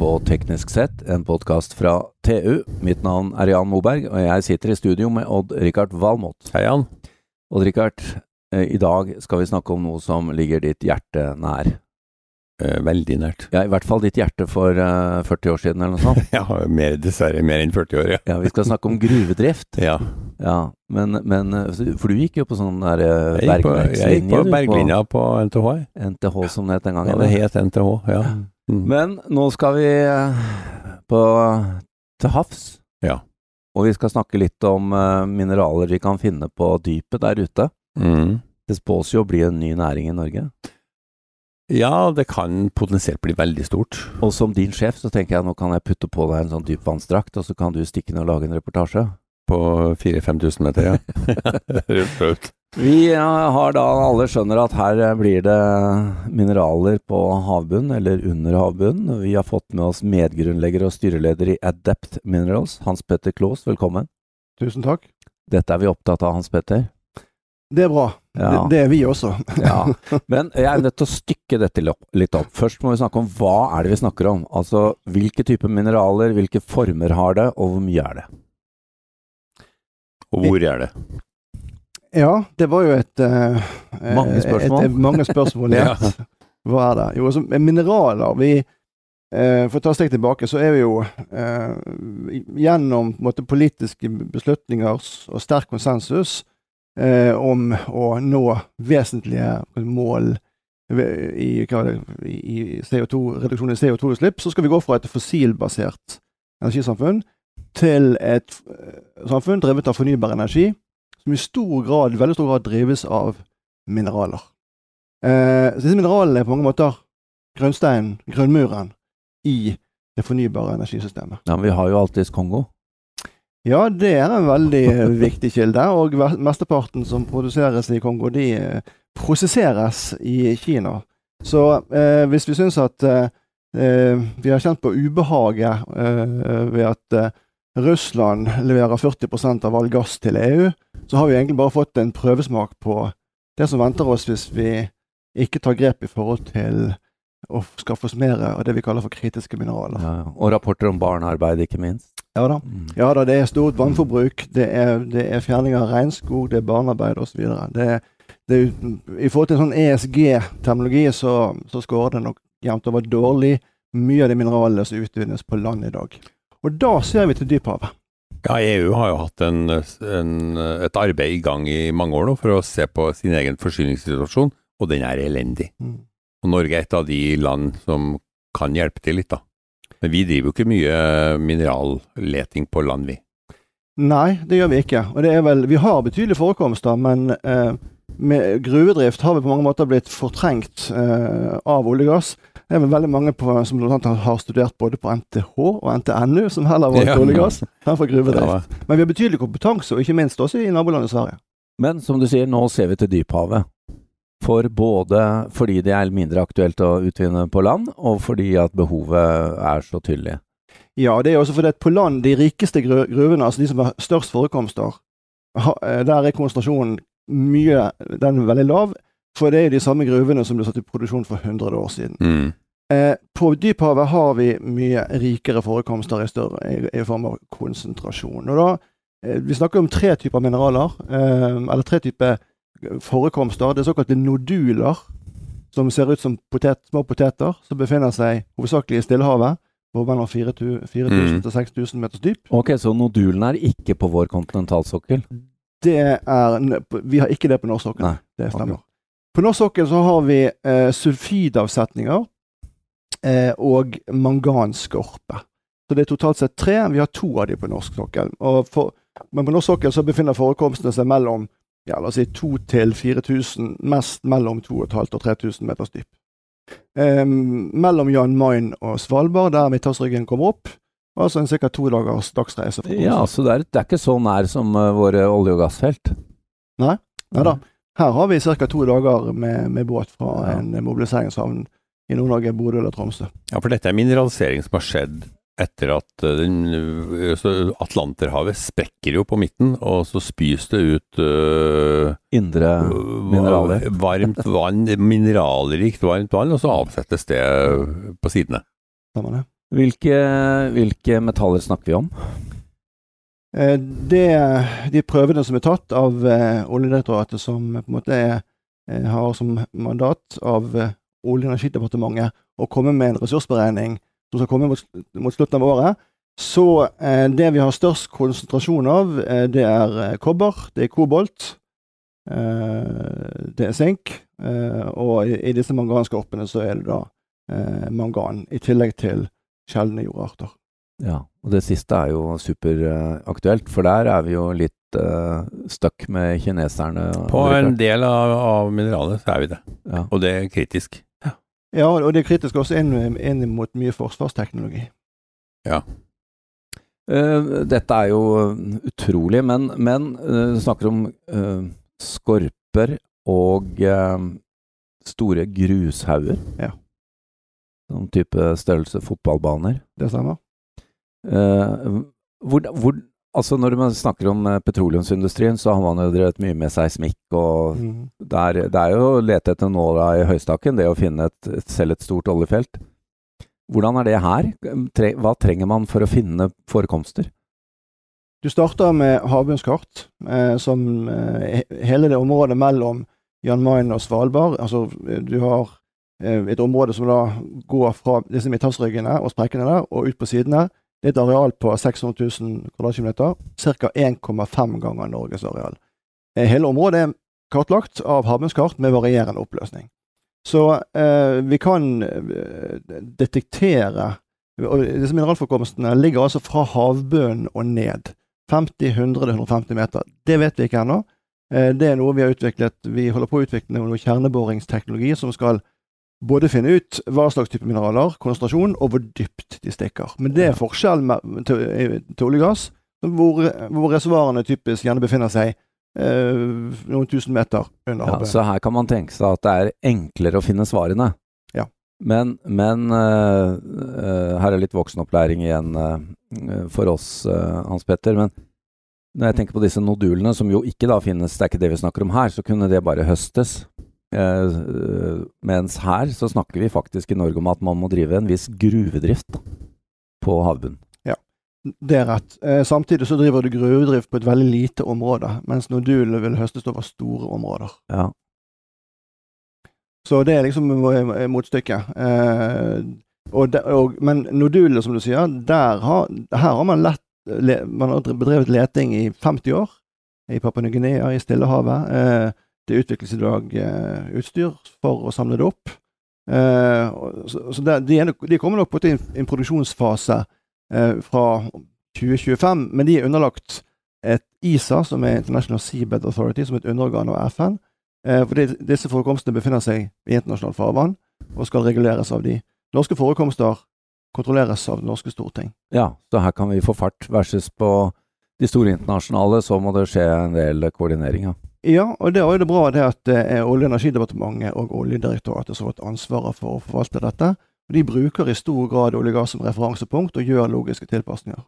på Teknisk sett, en podkast fra TU. Mitt navn er Jan Moberg, og jeg sitter i studio med Odd-Rikard Valmot. Hei, Jan. Odd-Rikard, eh, i dag skal vi snakke om noe som ligger ditt hjerte nær. Eh, veldig nært. Ja, i hvert fall ditt hjerte for eh, 40 år siden, eller noe sånt. Ja, mer, dessverre mer enn 40 år, ja. Ja, vi skal snakke om gruvedrift. ja. Ja, men, men eh, For du gikk jo på sånn der eh, Jeg gikk på, jeg gikk på berglinja på NTH. NTH som det het den Ja, det het NTH, ja. Mm. Men nå skal vi eh, på, til havs. Ja. Og vi skal snakke litt om uh, mineraler vi kan finne på dypet der ute. Mm. Det spås jo å bli en ny næring i Norge. Ja, det kan potensielt bli veldig stort. Og som din sjef så tenker jeg nå kan jeg putte på deg en sånn dypvannsdrakt, og så kan du stikke inn og lage en reportasje. På 4000-5000 meter, ja. Rundt flaut. Vi har da alle skjønner at her eh, blir det mineraler på havbunnen, eller under havbunnen. Vi har fått med oss medgrunnlegger og styreleder i Adept Minerals, Hans Petter Klaas, velkommen. Tusen takk. Dette er vi opptatt av, Hans Petter. Det er bra. Ja. Det, det er vi også. Ja, men jeg er nødt til å stykke dette litt opp. Først må vi snakke om hva er det vi snakker om. Altså hvilke typer mineraler, hvilke former har det, og hvor mye er det? Og hvor er det? Ja, det var jo et uh, Mange spørsmål. Et, et, mange spørsmål Ja. Hva er det? Jo, altså, mineraler Vi uh, For å ta et steg tilbake, så er vi jo uh, gjennom måte, politiske beslutninger og sterk konsensus om å nå vesentlige mål i, i CO2, reduksjon i CO2-utslipp, så skal vi gå fra et fossilbasert energisamfunn til et eh, samfunn drevet av fornybar energi, som i stor grad, veldig stor grad drives av mineraler. Eh, så disse mineralene er på mange måter grønnsteinen, grønnmuren, i det fornybare energisystemet. Ja, men Vi har jo alltids Kongo. Ja, det er en veldig viktig kilde, og mesteparten som produseres i Kongo, de eh, prosesseres i Kina. Så eh, hvis vi syns at eh, eh, vi har kjent på ubehaget eh, ved at Russland leverer 40% av all gass til EU, så har vi egentlig bare fått en prøvesmak på det som venter oss hvis vi ikke tar grep i forhold til å skaffe oss mer av det vi kaller for kritiske mineraler. Ja, ja. og rapporter om barnearbeid, ikke minst. Ja da. Mm. Ja da, det er stort vannforbruk, det er, det er fjerning av regnskog, det er barnearbeid osv. I forhold til sånn ESG-terminologi så, så scorer det nok jevnt over dårlig mye av de mineralene som utvinnes på land i dag. Og da ser vi til dyphavet. Ja, EU har jo hatt en, en, et arbeid i gang i mange år nå for å se på sin egen forsyningssituasjon, og den er elendig. Mm. Og Norge er et av de land som kan hjelpe til litt, da. Men vi driver jo ikke mye mineralleting på land, vi. Nei, det gjør vi ikke. Og det er vel, vi har betydelige forekomster, men eh, med gruvedrift har vi på mange måter blitt fortrengt eh, av olje og gass. Det er vel veldig mange på, som har studert både på NTH og NTNU, som heller valgte Ja. gass fremfor gruvedrift. Men vi har betydelig kompetanse, og ikke minst også i nabolandet Sverige. Men som du sier, nå ser vi til dyphavet. For både fordi det er mindre aktuelt å utvinne på land, og fordi at behovet er så tydelig. Ja, det er også fordi at på land, de rikeste gruvene, altså de som har størst forekomster, eh, der er konsentrasjonen mye Den er veldig lav, for det er de samme gruvene som ble satt i produksjon for 100 år siden. Mm. Eh, på dyphavet har vi mye rikere forekomster i, større, i, i form av konsentrasjon. Og da, eh, vi snakker om tre typer mineraler, eh, eller tre typer forekomster. Det er såkalte noduler, som ser ut som potet, små poteter, som befinner seg hovedsakelig i Stillehavet, på mellom 4000 Mm. til 6000 meters dyp. Ok, så nodulene er ikke på vår kontinentalsokkel? Det er, Vi har ikke det på norsk sokkel. Det stemmer. Okay. På norsk sokkel så har vi eh, sulfidavsetninger eh, og manganskorpe. Så det er totalt sett tre. Vi har to av de på norsk sokkel. For, men på norsk sokkel så befinner forekomstene seg mellom ja, la oss si 2000 til 4000, mest mellom 2500 og 3000 meters dyp. Um, mellom Jan Mayen og Svalbard, der Midthavsryggen kommer opp, altså en ca. to dagers dagsreise. Ja, så det er, det er ikke så nær som uh, våre olje- og gassfelt. Nei da. Her har vi ca. to dager med, med båt fra Ja. en mobiliseringshavn i Nord-Norge, Bodø eller Tromsø. Ja, for dette er mineralisering som har skjedd etter at eh, den, eh, Atlanterhavet sprekker jo på midten, og så spys det ut uh, Indre mineraler. varmt vann, mineralrikt varmt vann, og så avsettes det på sidene. Stemmer det? Hvilke, hvilke metaller snakker vi om? Eh, det, de prøvene som er tatt av Oljedirektoratet, som på en måte er, har som mandat av Olje- og energidepartementet å komme med en ressursberegning som skal komme mot, mot slutten av året, så eh, det vi har størst konsentrasjon av, eh, det er eh, kobber, det er kobolt, eh, det er sink, eh, og i, i disse manganskorpene så er det da eh, mangan, i tillegg til sjeldne jordarter. Ja, og det siste er jo superaktuelt, for der er vi jo litt uh, stuck med kineserne. På en del av, av mineralet så er vi det, ja. og det er kritisk. Ja, og det er kritisk også inn, inn mot mye forsvarsteknologi. Ja. Uh, dette er jo utrolig, men, men uh, du snakker om uh, skorper og store grushauger. Ja. Sånn type størrelse fotballbaner. Det stemmer. Hvor, hvor, altså når man snakker om petroleumsindustrien, så har man jo drevet mye med seismikk, og Mm. det, er, det er jo å lete etter nåla i høystakken, det å finne et, et, selv et stort oljefelt. Hvordan er det her? Tre, hva trenger man for å finne forekomster? Du starter med havbunnskart, eh, som eh, hele det området mellom Jan Mayen og Svalbard. Altså, du har eh, et område som da går fra disse midthavsryggene og sprekkene der, og ut på sidene. Det er et areal på 600 000 kvadratkilometer, ca. 1,5 ganger Norges areal. Eh, hele området er kartlagt av havbunnskart med varierende oppløsning. Så eh, vi kan eh, detektere og Disse mineralforekomstene ligger altså fra havbunnen og ned. 50-100-150 meter. Det vet vi ikke ennå. Eh, det er noe vi har utviklet. Vi holder på å utvikle noe kjerneboringsteknologi som skal både finne ut hva slags type mineraler, konsentrasjon, og hvor dypt de stikker. Men det er forskjell til, til oljegass, hvor, hvor reservoarene typisk gjerne befinner seg eh, noen tusen meter under Ja, så her kan man tenke seg at det er enklere å finne svarene. Ja. Men, men uh, uh, her er litt voksenopplæring igjen uh, for oss, Hans Petter. Men når jeg tenker på disse nodulene, som jo ikke da finnes, det er ikke det vi snakker om her, så kunne det bare høstes. Eh, øh, mens her så snakker vi faktisk i Norge om at man må drive en viss gruvedrift på havbunnen. Det er rett. Eh, samtidig så driver du gruvedrift på et veldig lite område, mens nodulene vil høstes over store områder. Ja. Så det er liksom motstykket. Eh, og de, og, men nodulene, som du sier, der har, her har man lett le, Man har bedrevet leting i 50 år. I Papua Ny-Guinea, i Stillehavet. Eh, det utvikles i dag eh, utstyr for å samle det opp. Eh, så de, er kommer nok på til en, produksjonsfase eh, fra 2025, men de er underlagt et ISA, som er International Seabed Authority, som er et underorgan av FN. Eh, fordi disse forekomstene befinner seg i internasjonalt farvann og skal reguleres av de. Norske forekomster kontrolleres av det norske storting. ja, så her kan vi få fart, versus på de store internasjonale, så må det skje en del koordinering. Ja. Ja, og det er jo det bra det at er Olje- og energidepartementet og Oljedirektoratet som har fått ansvaret for å forvalte dette. Og De bruker i stor grad olje og gass som referansepunkt og gjør logiske tilpasninger.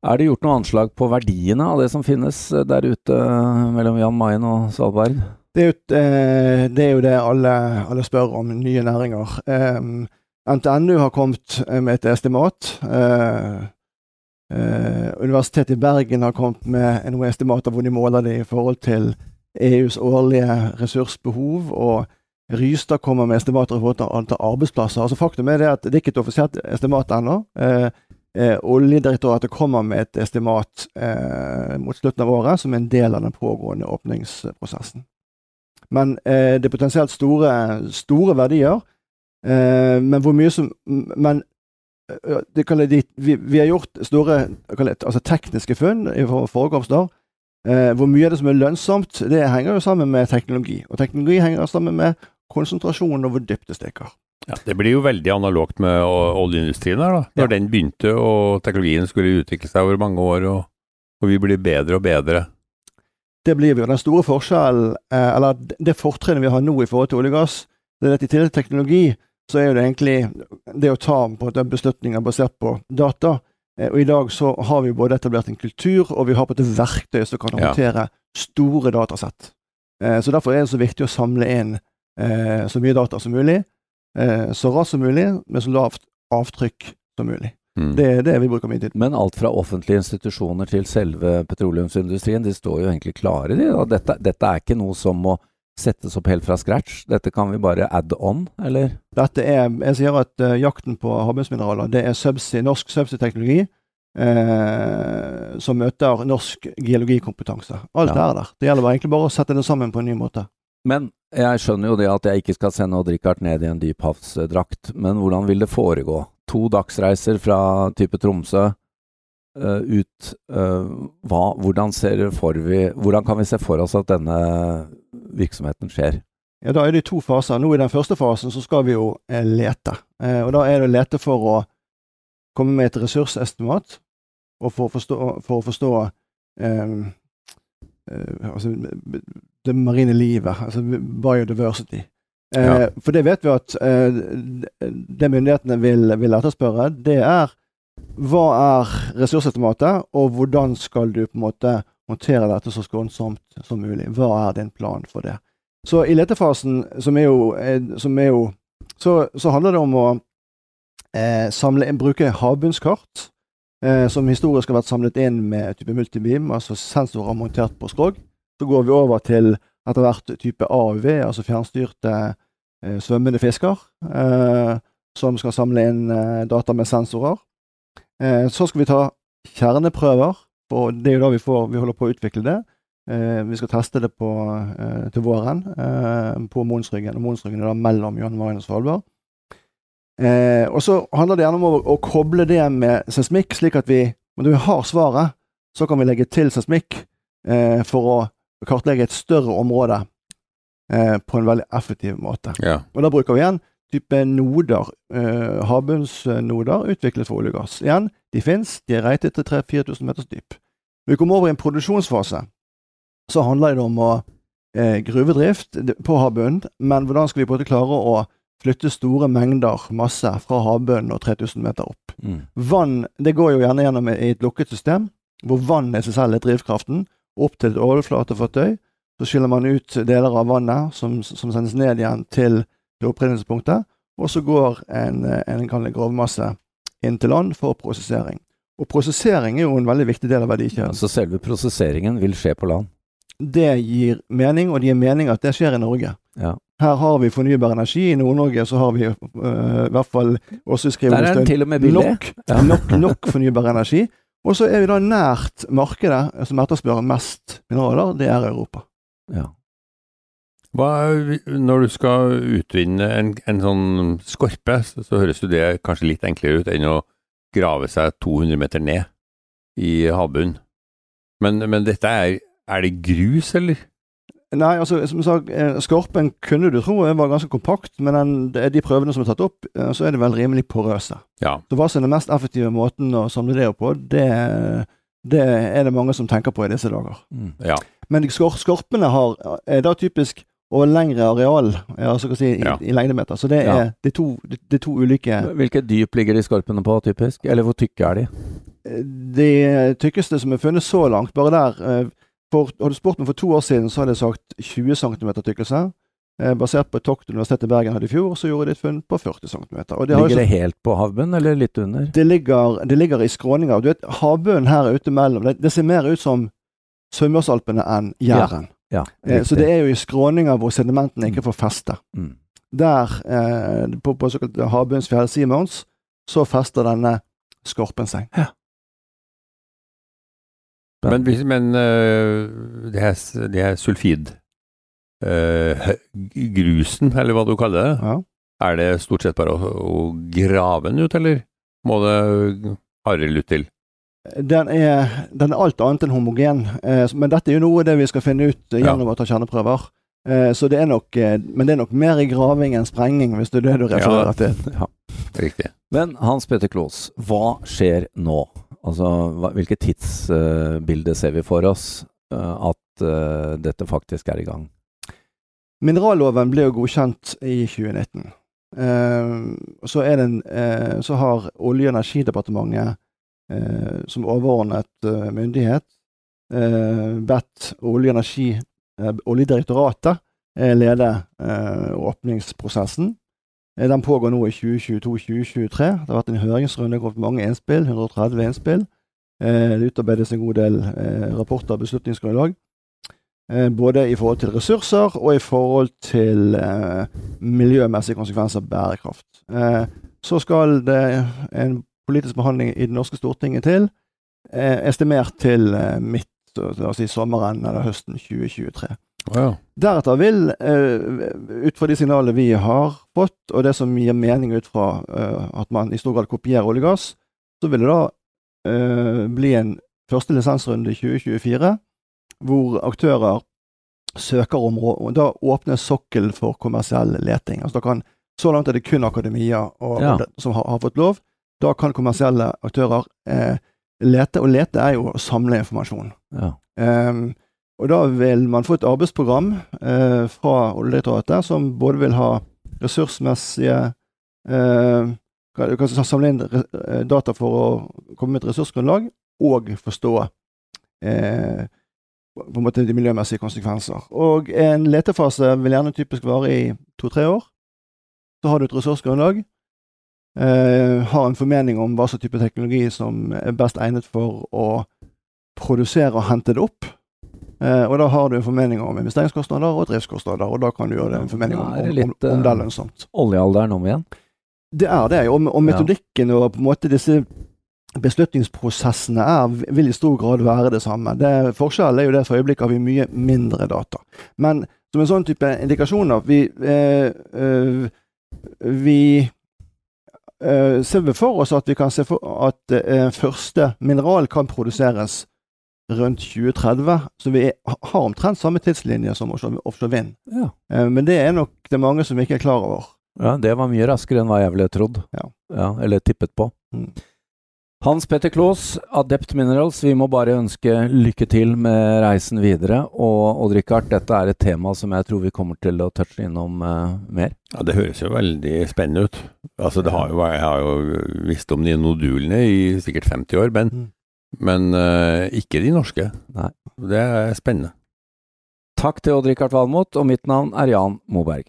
Er det gjort noe anslag på verdiene av det som finnes eh, der ute eh, mellom Jan Mayen og Svalbard? Det er jo, eh, det, er jo det alle, alle spør om, nye næringer. Eh, NTNU har kommet eh, med et estimat. Eh, eh, Universitetet i Bergen har kommet med noen estimater hvor de måler det i forhold til EUs årlige ressursbehov. og Rystad kommer med estimater i forhold til antall arbeidsplasser. Altså Faktum er det at det er ikke et offisielt estimat ennå. Eh, eh, Oljedirektoratet kommer med et estimat eh, mot slutten av året som er en del av den pågående åpningsprosessen. Men eh, det er potensielt store, store verdier. Eh, men hvor mye som Men det kan jeg, vi, vi har gjort store det, altså tekniske funn i for- forekomster. Eh, hvor mye av det som er lønnsomt, det henger jo sammen med teknologi. Og teknologi henger sammen med konsentrasjon og hvor dypt det stikker. Ja, det blir jo veldig analogt med oljeindustrien her, da. Når Ja. den begynte og teknologien skulle utvikle seg over mange år, og, og vi blir bedre og bedre. Det blir vi. Og den store forskjellen, eh, eller det fortrinnet vi har nå i forhold til olje og gass, det er at i tillegg til teknologi, så er det egentlig det å ta på en beslutninger basert på data. Eh, og i dag så har vi både etablert en kultur, og vi har på et verktøy som kan Ja. store datasett. Eh, så derfor er det så viktig å samle inn eh, så mye data som mulig, så raskt som mulig, med så lavt avtrykk som mulig. Mm. Det er det vi bruker mye tid. Men alt fra offentlige institusjoner til selve petroleumsindustrien, de står jo egentlig klare, de. Dette, dette er ikke noe som må settes opp helt fra scratch. Dette kan vi bare add on, eller? Dette er, jeg sier at uh, jakten på havbunnsmineraler, det er subsea, norsk subsea-teknologi eh, som møter norsk geologikompetanse. Alt Ja. er der. Det gjelder egentlig bare å sette det sammen på en ny måte. Men jeg skjønner jo det at jeg ikke skal sende Odd Rikard ned i en dyphavsdrakt, men hvordan vil det foregå? To dagsreiser fra type Tromsø uh, ut uh, hva, hvordan, ser for vi, hvordan kan vi se for oss at denne virksomheten skjer? Ja, Da er det to faser. Nå I den første fasen så skal vi jo eh, lete. Eh, og Da er det å lete for å komme med et ressursestimat, og for å forstå, for å forstå eh, eh, altså, det marine livet, altså biodiversity. Eh, Ja. For det vet vi at eh, det myndighetene vil, vil etterspørre, det er hva er ressursestimatet, og hvordan skal du på en måte håndtere dette så skånsomt som mulig? Hva er din plan for det? Så i letefasen, som er jo, eh, som er jo så, så handler det om å eh, samle bruke havbunnskart, eh, som historisk har vært samlet inn med type multibeam, altså sensorer montert på skrog. Så går vi over til etter hvert type AUV, altså fjernstyrte eh, svømmende fisker, eh, som skal samle inn eh, data med sensorer. Så skal vi ta kjerneprøver, og det er jo da vi får Vi holder på å utvikle det. Eh, vi skal teste det på, eh, til våren eh, på Monsryggen. Og Monsryggen er da mellom Jan Marien og Svalbard. Eh, og så handler det gjerne om å, å koble det med seismikk, slik at vi Når vi har svaret, så kan vi legge til seismikk eh, for å kartlegge et større område eh, på en veldig effektiv måte. Ja. Og da bruker vi igjen type noder, eh, havbunnsnoder utviklet for olje og gass. Igjen, de fins, de er reitet til 3000-4000 meters dyp. Når vi kommer over i en produksjonsfase, så handler det om å eh, gruvedrift på havbunnen, men hvordan skal vi både klare å flytte store mengder masse fra havbunnen og 3000 meter opp? Mm. Vann det går jo gjerne gjennom i et lukket system, hvor vann i seg selv er drivkraften. Opp til et overflatefartøy. Så skiller man ut deler av vannet som, som sendes ned igjen til det opprinnelsespunktet. Og så går en, en grovmasse inn til land for prosessering. Og prosessering er jo en veldig viktig del av verdikjeden. Så selve prosesseringen vil skje på land? Det gir mening, og det gir mening at det skjer i Norge. Ja. Her har vi fornybar energi. I Nord-Norge så har vi øh, i hvert fall også i Der er den til og med billig. nok, nok, nok fornybar energi. Og så er vi da nært markedet som etterspør mest mineraler, det er Europa. Ja. Hva, når du skal utvinne en, en sånn skorpe, så, så høres jo det kanskje litt enklere ut enn å grave seg 200 meter ned i havbunnen. Men, men dette er, er det grus, eller? Nei, altså, som jeg sa, eh, skorpen kunne du tro var ganske kompakt, men den, de prøvene som er tatt opp, eh, så er de vel rimelig porøse. Ja. Så hva som er den mest effektive måten å samle det opp på, det, det er det mange som tenker på i disse dager. Mm. ja. Men skor skorpene har, er da typisk over lengre areal, ja, så kan si, i, Ja. i lengdemeter. Så det er, Ja. det er, to, det, det er to ulike Hvilke dyp ligger de skorpene på, typisk? Eller hvor tykke er de? De tykkeste som er funnet så langt, bare der eh, for, Hadde du spurt meg for to år siden, så hadde jeg sagt 20 cm tykkelse. Eh, basert på et tokt Universitetet i Bergen hadde i fjor, så gjorde de et funn på 40 cm. Og det, har Ligger så, det helt på havbunnen, eller litt under? det, ligger, det ligger i skråninger. Du vet, Havbunnen her er ute mellom. Det, det ser mer ut som Sunnmørsalpene enn Jæren. Ja, Eh, så det er jo i skråninger hvor sedimentene ikke får feste. Mm. Der, eh, på, på såkalt havbunnsfjell Simons, så fester denne skorpen seg. Men, men uh, det her, s- det her sulfid uh, Grusen, eller hva du kaller det, Ja. er det stort sett bare å, å grave den ut, eller må det hardere lut til? Den er, den er alt annet enn homogen, eh, men dette er jo noe av det vi skal finne ut gjennom gjennom å ta kjerneprøver. Eh, så det er nok, eh, men det er nok mer i graving enn sprenging, hvis det er det du refererer til. Ja. Riktig. Men Hans Petter Klos, hva skjer nå? Altså, hva, hvilket tidsbilde ser vi for oss eh, at eh, dette faktisk er i gang? Mineralloven ble jo godkjent i 2019. Eh, så, en, eh, så har Olje- og energidepartementet eh, som overordnet eh, myndighet eh, bedt Olje- og energi, eh, Oljedirektoratet eh, lede eh, åpningsprosessen. Eh, Den pågår nå i 2022-2023. Det har vært en høringsrunde, det har kommet mange innspill, 130 innspill. Eh, Det utarbeides en god del eh, rapporter og beslutningsgrunnlag. Eh, Både i forhold til ressurser og i forhold til eh, miljømessige konsekvenser av bærekraft. Eh, Så skal det en politisk behandling i det norske Stortinget til, eh, estimert til eh, midt, la oss si sommeren eller høsten 2023. Wow. Deretter vil, eh, ut fra de signalene vi har fått, og det som gir mening ut fra eh, at man i stor grad kopierer olje og gass, så vil det da eh, bli en første lisensrunde i 2024, hvor aktører søker områder, og da åpnes sokkelen for kommersiell leting. Altså kan, så langt er det kun akademia og, Ja. som har, har fått lov. Da kan kommersielle aktører eh, lete, og lete er jo å samle informasjon. Ja. Um, og da vil man få et arbeidsprogram eh, fra Oljedirektoratet som både vil ha ressursmessige eh, kan- kan samle inn eh, data for å komme med et ressursgrunnlag, og forstå eh, på en måte de miljømessige konsekvenser. Og en letefase vil gjerne typisk vare i to-tre år. Så har du et ressursgrunnlag. Eh, har en formening om hva slags type teknologi som er best egnet for å produsere og hente det opp. Eh, og da har du en formening om investeringskostnader og driftskostnader, og da kan du gjøre det en formening om, om, om, om det er eh, lønnsomt. Oljealderen om igjen. Det er det, og, og metodikken og på en måte disse beslutningsprosessene er, vil i stor grad være det samme. Det, forskjellen er jo det for øyeblikket har vi mye mindre data. Men som en sånn type indikasjoner Vi, eh, eh, vi eh, ser vi for oss at vi kan se for at uh, første mineral kan produseres rundt 2030, så vi er, har omtrent samme tidslinje som offshore, offshore vind. Ja. Uh, men det er nok det er mange som ikke er klar over. ja, det var mye raskere enn hva jeg ville trodd. Ja. eller tippet på. Mm. Hans Petter Klos, Adept Minerals, vi må bare ønske lykke til med reisen videre. Og Odd Rikard, dette er et tema som jeg tror vi kommer til å touche innom uh, mer. Ja, Det høres jo veldig spennende ut. Altså, det har jo, Jeg har jo visst om de nodulene i sikkert 50 år, men, Mm. men uh, ikke de norske. Nei. Det er spennende. Takk til Odd Rikard Valmot, og mitt navn er Jan Moberg.